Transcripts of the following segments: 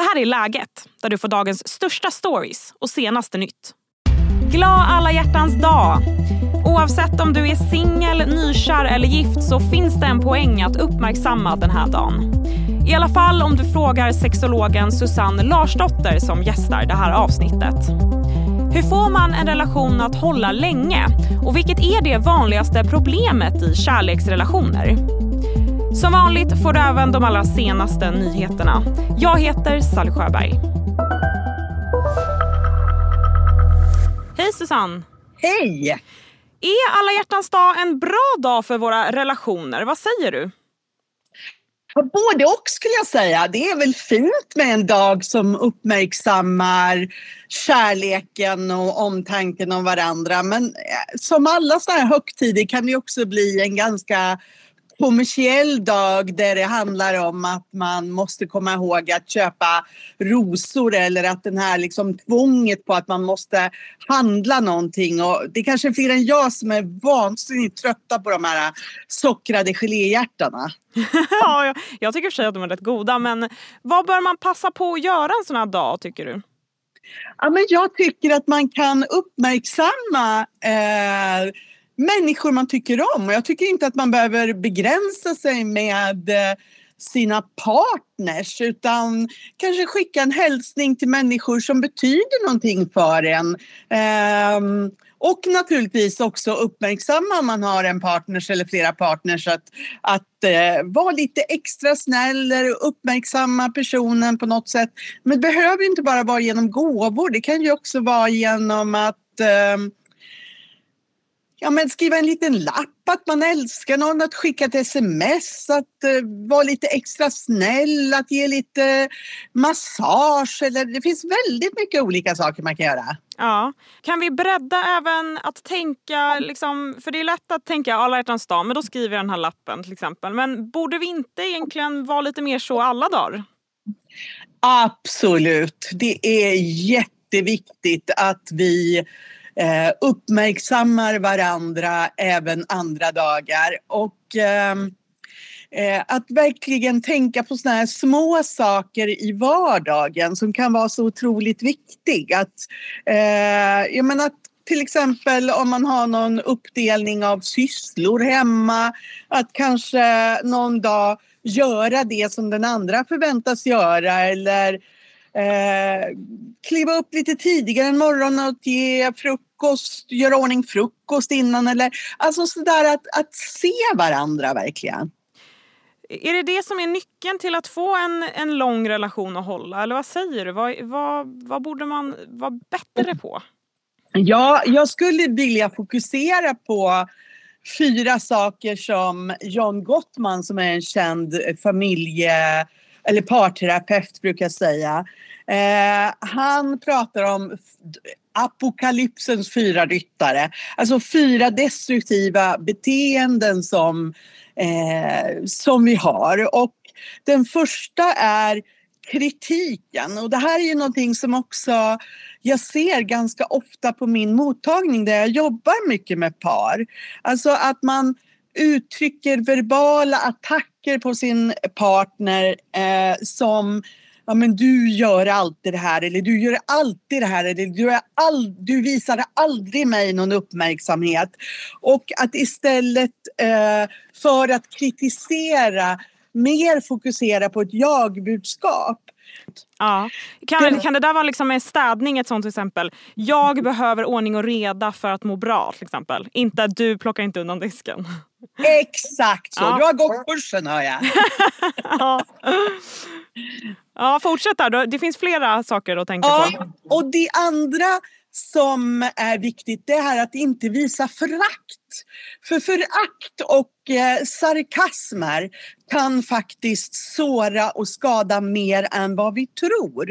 Det här är Läget, där du får dagens största stories och senaste nytt. Glad alla hjärtans dag! Oavsett om du är singel, nykär eller gift så finns det en poäng att uppmärksamma den här dagen. I alla fall om du frågar sexologen Susanne Larsdotter som gästar det här avsnittet. Hur får man en relation att hålla länge? Och vilket är det vanligaste problemet i kärleksrelationer? Som vanligt får du även de allra senaste nyheterna. Jag heter Sally Sjöberg. Hej Susanne! Hej! Är alla hjärtans dag en bra dag för våra relationer? Vad säger du? både och skulle jag säga. Det är väl fint med en dag som uppmärksammar kärleken och omtanken om varandra. Men eh, som alla sådana här högtider kan det också bli en ganska kommersiell dag där det handlar om att man måste komma ihåg att köpa rosor eller att den här liksom tvånget på att man måste handla någonting. Och det är kanske är fler än jag som är vansinnigt trötta på de här sockrade geléhjärtarna. ja, jag, jag tycker för sig att de är rätt goda men vad bör man passa på att göra en sån här dag tycker du? Ja, men jag tycker att man kan uppmärksamma eh, människor man tycker om. Och jag tycker inte att man behöver begränsa sig med eh, sina partners utan kanske skicka en hälsning till människor som betyder någonting för en. Ehm, och naturligtvis också uppmärksamma om man har en partners eller flera partners att, att eh, vara lite extra snäll och uppmärksamma personen på något sätt. Men det behöver inte bara vara genom gåvor, det kan ju också vara genom att eh, ja, men skriva en liten lapp att man älskar någon, att skicka ett sms, att uh, vara lite extra snäll, att ge lite massage. Eller, det finns väldigt mycket olika saker man kan göra. Ja. Kan vi bredda även att tänka, liksom, för det är lätt att tänka alla hjärtans dag, men då skriver jag den här lappen till exempel. Men borde vi inte egentligen vara lite mer så alla dagar? Absolut. Det är jätteviktigt att vi eh, uppmärksammar varandra även andra dagar. Och eh, eh, att verkligen tänka på såna här små saker i vardagen som kan vara så otroligt viktiga. Att, eh, jag menar, att till exempel om man har någon uppdelning av sysslor hemma, att kanske någon dag göra det som den andra förväntas göra eller eh, kliva upp lite tidigare en morgon och ge frukost, göra ordning frukost innan eller alltså sådär att, att se varandra verkligen. Är det det som är nyckeln till att få en, en lång relation att hålla? Eller vad säger du? Vad, vad, vad borde man vara bättre på? Ja, jag skulle vilja fokusera på fyra saker som John Gottman som är en känd familje eller parterapeut brukar jag säga. Eh, han pratar om apokalypsens fyra ryttare. Alltså fyra destruktiva beteenden som, eh, som vi har. Och den första är kritiken. Och det här är ju någonting som också jag ser ganska ofta på min mottagning där jag jobbar mycket med par. Alltså att man uttrycker verbala attacker på sin partner eh, som ja men du gör alltid det här eller du gör alltid det här eller du, är all, du visar aldrig mig någon uppmärksamhet. Och att istället eh, för att kritisera mer fokusera på ett jag-budskap. Ja. Kan, kan det där vara liksom en städning ett sånt exempel? Jag behöver ordning och reda för att må bra till exempel. Inte du plockar inte undan disken. Exakt så. Ja. Du har gått kursen hör jag. ja. ja, fortsätt där. Det finns flera saker att tänka ja, på. Och det andra som är viktigt det är att inte visa förakt. För förakt och eh, sarkasmer kan faktiskt såra och skada mer än vad vi tror.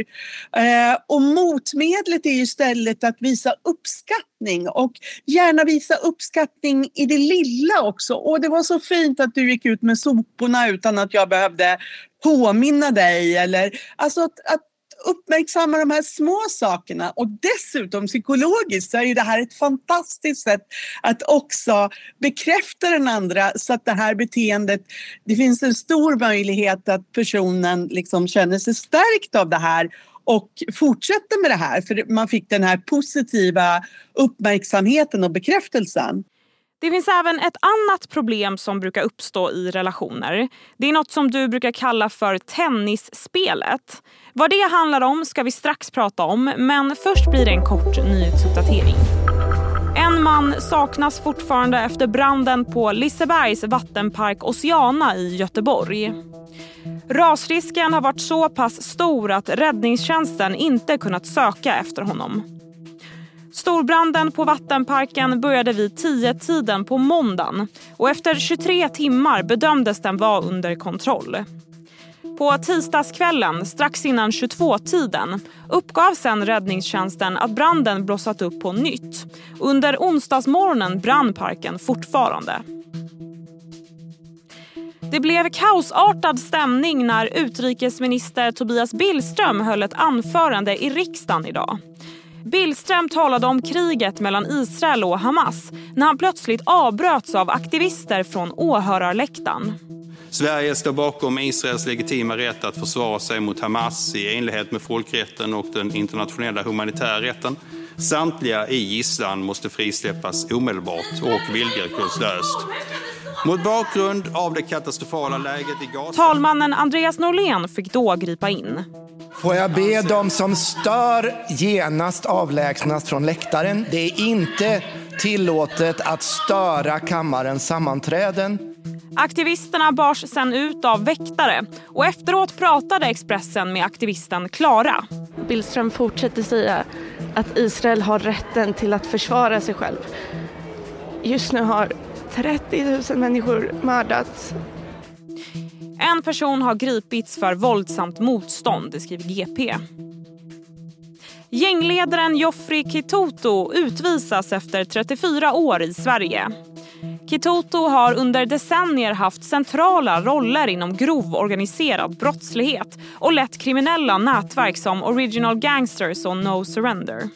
Eh, och motmedlet är istället att visa uppskattning och gärna visa uppskattning i det lilla också. Och det var så fint att du gick ut med soporna utan att jag behövde påminna dig eller alltså att, att uppmärksamma de här små sakerna och dessutom psykologiskt så är ju det här ett fantastiskt sätt att också bekräfta den andra så att det här beteendet, det finns en stor möjlighet att personen liksom känner sig stärkt av det här och fortsätter med det här för man fick den här positiva uppmärksamheten och bekräftelsen. Det finns även ett annat problem som brukar uppstå i relationer. Det är något som du brukar kalla för tennisspelet. Vad det handlar om ska vi strax prata om, men först blir det en kort nyhetsuppdatering. En man saknas fortfarande efter branden på Lisebergs vattenpark Oceana i Göteborg. Rasrisken har varit så pass stor att räddningstjänsten inte kunnat söka efter honom. Storbranden på vattenparken började vid 10-tiden på måndagen och efter 23 timmar bedömdes den vara under kontroll. På tisdagskvällen, strax innan 22-tiden, uppgav sen räddningstjänsten att branden blossat upp på nytt. Under onsdagsmorgonen brann parken fortfarande. Det blev kaosartad stämning när utrikesminister Tobias Billström höll ett anförande i riksdagen idag. Billström talade om kriget mellan Israel och Hamas när han plötsligt avbröts av aktivister från åhörarläktaren. Sverige står bakom Israels legitima rätt att försvara sig mot Hamas i enlighet med folkrätten och den internationella humanitära rätten. Samtliga i gisslan måste frisläppas omedelbart och villkorslöst. Mot bakgrund av det katastrofala läget i Gaza... Talmannen Andreas Norlén fick då gripa in. Får jag be de som stör genast avlägsnas från läktaren. Det är inte tillåtet att störa kammarens sammanträden. Aktivisterna bars sen ut av väktare och efteråt pratade Expressen med aktivisten Klara. Billström fortsätter säga att Israel har rätten till att försvara sig själv. Just nu har 30 000 människor mördats en person har gripits för våldsamt motstånd, det skriver GP. Gängledaren Joffrey Kitoto utvisas efter 34 år i Sverige. Kitoto har under decennier haft centrala roller inom grov organiserad brottslighet och lett kriminella nätverk som Original Gangsters och No Surrender.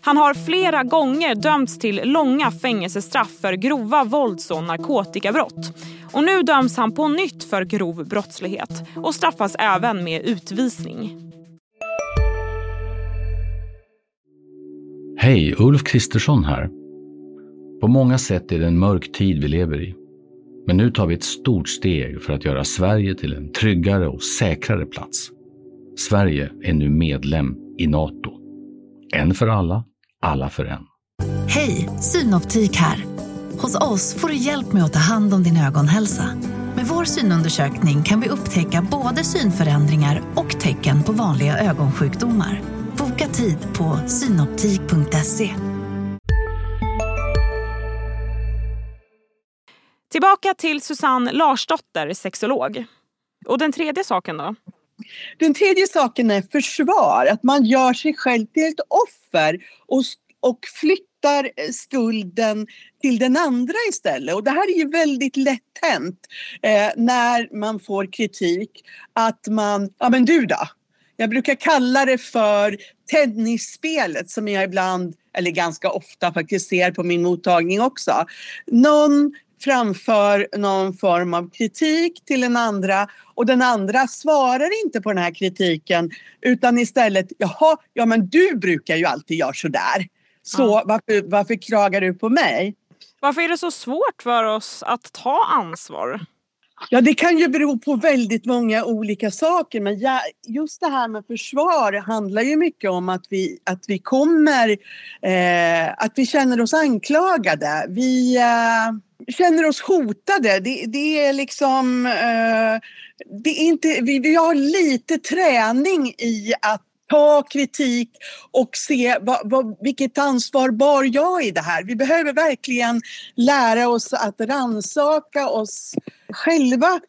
Han har flera gånger dömts till långa fängelsestraff för grova vålds och narkotikabrott och nu döms han på nytt för grov brottslighet och straffas även med utvisning. Hej, Ulf Kristersson här. På många sätt är det en mörk tid vi lever i. Men nu tar vi ett stort steg för att göra Sverige till en tryggare och säkrare plats. Sverige är nu medlem i Nato. En för alla, alla för en. Hej, Synoptik här. Hos oss får du hjälp med att ta hand om din ögonhälsa. Med vår synundersökning kan vi upptäcka både synförändringar och tecken på vanliga ögonsjukdomar. Boka tid på synoptik.se. Tillbaka till Susanne Larsdotter, sexolog. Och den tredje saken då? Den tredje saken är försvar, att man gör sig själv till ett offer och, och flyttar flyttar skulden till den andra istället. Och det här är ju väldigt lätt hänt eh, när man får kritik att man, ja men du då? Jag brukar kalla det för tennisspelet som jag ibland, eller ganska ofta faktiskt ser på min mottagning också. Någon framför någon form av kritik till den andra och den andra svarar inte på den här kritiken utan istället, jaha, ja men du brukar ju alltid göra sådär. Så ja. varför, varför klagar du på mig? Varför är det så svårt för oss att ta ansvar? Ja, det kan ju bero på väldigt många olika saker. Men just det här med försvar handlar ju mycket om att vi, att vi kommer, eh, att vi känner oss anklagade. Vi eh, känner oss hotade. Det, det är liksom, eh, det är inte, vi, vi har lite träning i att ta kritik och se vad, vad, vilket ansvar bar jag i det här. Vi behöver verkligen lära oss att ransaka oss själva.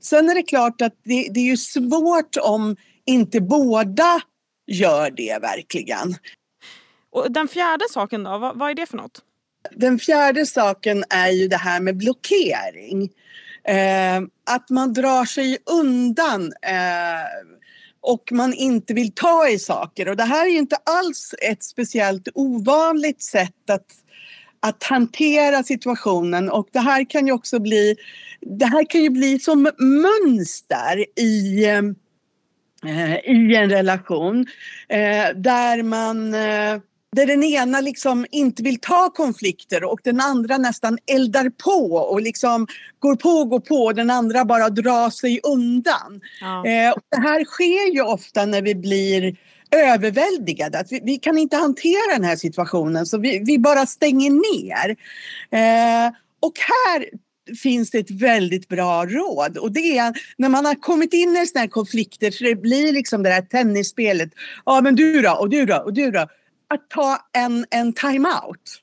Sen är det klart att det, det är ju svårt om inte båda gör det verkligen. Och den fjärde saken då, vad, vad är det för något? Den fjärde saken är ju det här med blockering. Eh, att man drar sig undan. Eh, och man inte vill ta i saker. Och det här är ju inte alls ett speciellt ovanligt sätt att, att hantera situationen och det här kan ju också bli, det här kan ju bli som mönster i eh, i en relation eh, där man eh, där den ena liksom inte vill ta konflikter och den andra nästan eldar på och liksom går på och går på och den andra bara drar sig undan. Ja. Eh, och det här sker ju ofta när vi blir överväldigade. Att vi, vi kan inte hantera den här situationen så vi, vi bara stänger ner. Eh, och här finns det ett väldigt bra råd och det är när man har kommit in i sådana här konflikter så det blir liksom det här tennisspelet. Ja men du då och du då och du då att ta en, en time-out.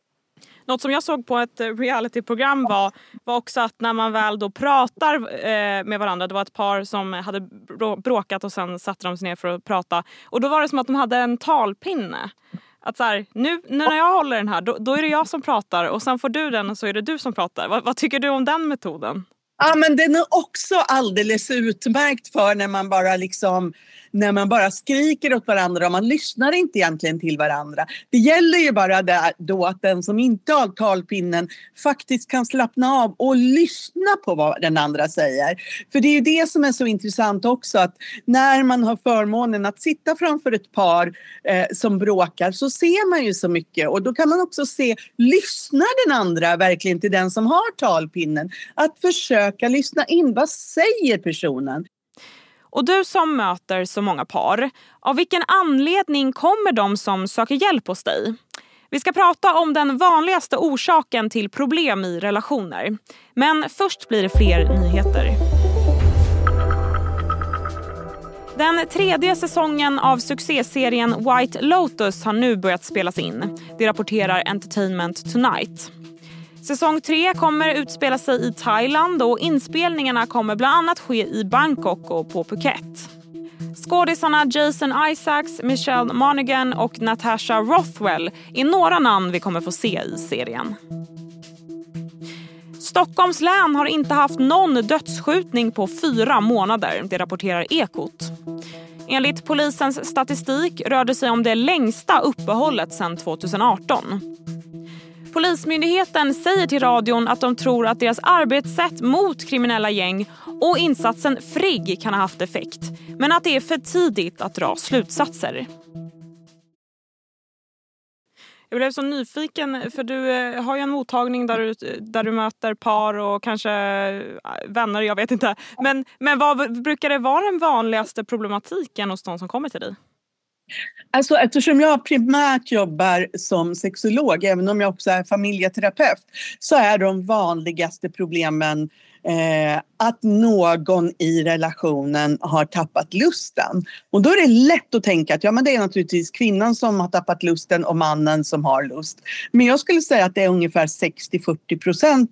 Något som jag såg på ett realityprogram var, var också att när man väl då pratar eh, med varandra, det var ett par som hade bråkat och sen satte de sig ner för att prata och då var det som att de hade en talpinne. Att så här, nu när jag håller den här då, då, är det jag som pratar och sen får du den och så är det du som pratar. vad, vad tycker du om den metoden? Ja men den är också alldeles utmärkt för när man bara liksom när man bara skriker åt varandra och man lyssnar inte egentligen till varandra. Det gäller ju bara där, då att den som inte har talpinnen faktiskt kan slappna av och lyssna på vad den andra säger. För det är ju det som är så intressant också att när man har förmånen att sitta framför ett par eh, som bråkar så ser man ju så mycket och då kan man också se, lyssnar den andra verkligen till den som har talpinnen? Att försöka lyssna in, vad säger personen? Och du som möter så många par, av vilken anledning kommer de som söker hjälp hos dig? Vi ska prata om den vanligaste orsaken till problem i relationer. Men först blir det fler nyheter. Den tredje säsongen av succéserien White Lotus har nu börjat spelas in. Det rapporterar Entertainment Tonight. Säsong tre kommer utspela sig i Thailand och inspelningarna kommer bland annat ske i Bangkok och på Phuket. Skådisarna Jason Isaacs, Michelle Monaghan och Natasha Rothwell är några namn vi kommer få se i serien. Stockholms län har inte haft någon dödsskjutning på fyra månader, det rapporterar Ekot. Enligt polisens statistik rör det sig om det längsta uppehållet sedan 2018. Polismyndigheten säger till radion att de tror att deras arbetssätt mot kriminella gäng och insatsen FRIGG kan ha haft effekt, men att det är för tidigt att dra slutsatser. Jag blev så nyfiken, för du eh, har ju en mottagning där du, där du möter par och kanske eh, vänner, jag vet inte. Men, men vad brukar det vara den vanligaste problematiken hos de som kommer till dig? Alltså, eftersom jag primärt jobbar som sexolog, även om jag också är familjeterapeut, så är de vanligaste problemen eh, att någon i relationen har tappat lusten. Och då är det lätt att tänka att ja, men det är naturligtvis kvinnan som har tappat lusten och mannen som har lust. Men jag skulle säga att det är ungefär 60-40 procent,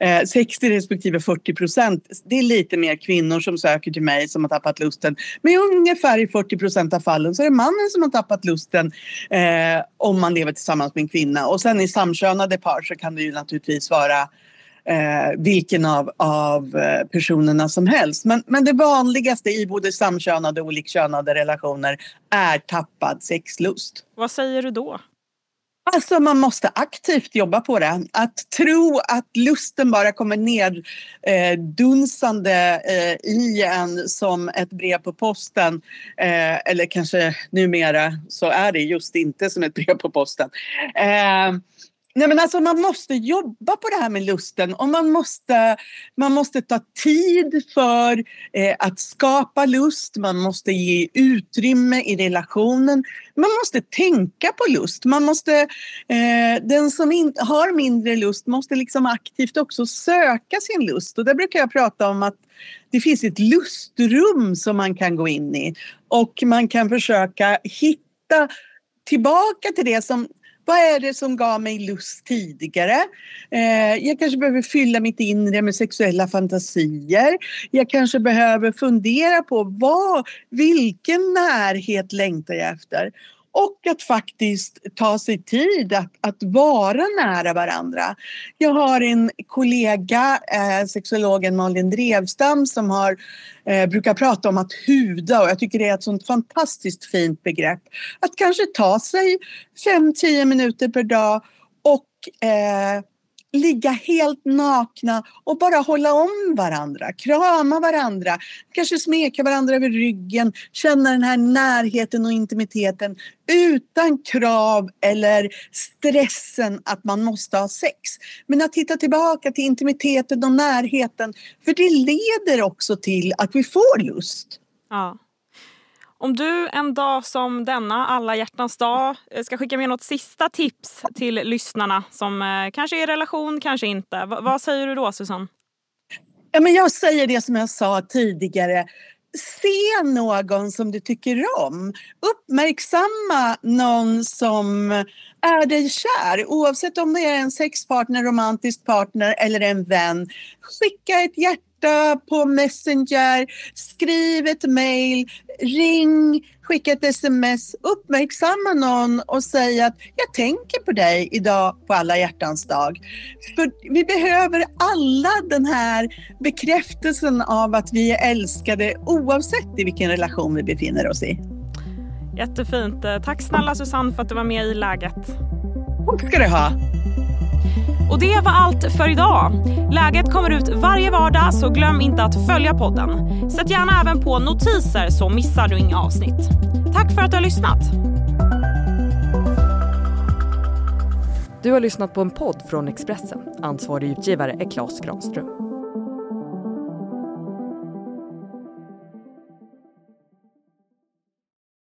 eh, 60 respektive 40 procent. Det är lite mer kvinnor som söker till mig som har tappat lusten. Men ungefär i 40 procent av fallen så är det mannen som har tappat lusten eh, om man lever tillsammans med en kvinna. Och sen i samkönade par så kan det ju naturligtvis vara eh, vilken av, av eh, personerna som helst. Men, men det vanligaste i både samkönade och olikkönade relationer är tappad sexlust. Vad säger du då? Alltså man måste aktivt jobba på det. Att tro att lusten bara kommer ner eh, dunsande eh, i en som ett brev på posten. Eh, eller kanske numera så är det just inte som ett brev på posten. Eh, Nej, men alltså man måste jobba på det här med lusten och man måste, man måste ta tid för eh, att skapa lust. Man måste ge utrymme i relationen. Man måste tänka på lust. Man måste, eh, den som in, har mindre lust måste liksom aktivt också söka sin lust. Och där brukar jag prata om att det finns ett lustrum som man kan gå in i och man kan försöka hitta tillbaka till det som vad är det som gav mig lust tidigare? Eh, jag kanske behöver fylla mitt inre med sexuella fantasier. Jag kanske behöver fundera på vad, vilken närhet längtar jag efter? Och att faktiskt ta sig tid att, att vara nära varandra. Jag har en kollega, eh, sexologen Malin Drevstam som har, eh, brukar prata om att huda och jag tycker det är ett sånt fantastiskt fint begrepp. Att kanske ta sig 5-10 minuter per dag och eh, ligga helt nakna och bara hålla om varandra, krama varandra, kanske smeka varandra över ryggen, känna den här närheten och intimiteten utan krav eller stressen att man måste ha sex. Men att titta tillbaka till intimiteten och närheten, för det leder också till att vi får lust. Ja. Om du en dag som denna, alla hjärtans dag, eh, ska skicka med något sista tips till lyssnarna som eh, kanske är i relation, kanske inte. V vad säger du då, Susanne? Ja, men jag säger det som jag sa tidigare. Se någon som du tycker om. Uppmärksamma någon som är dig kär. Oavsett om det är en sexpartner, romantisk partner eller en vän. Skicka ett hjärta hjärta på Messenger, skriv ett mail, ring, skicka ett sms, uppmärksamma någon och säg att jag tänker på dig idag på alla hjärtans dag. För vi behöver alla den här bekräftelsen av att vi är älskade oavsett i vilken relation vi befinner oss i. Jättefint. Tack snälla Susanne för att du var med i Läget. Tack ska du ha. Och det var allt för idag. Läget kommer ut varje vardag så glöm inte att följa podden. Sätt gärna även på notiser så missar du inga avsnitt. Tack för att du har lyssnat. Du har lyssnat på en podd från Expressen. Ansvarig utgivare är Klas Granström.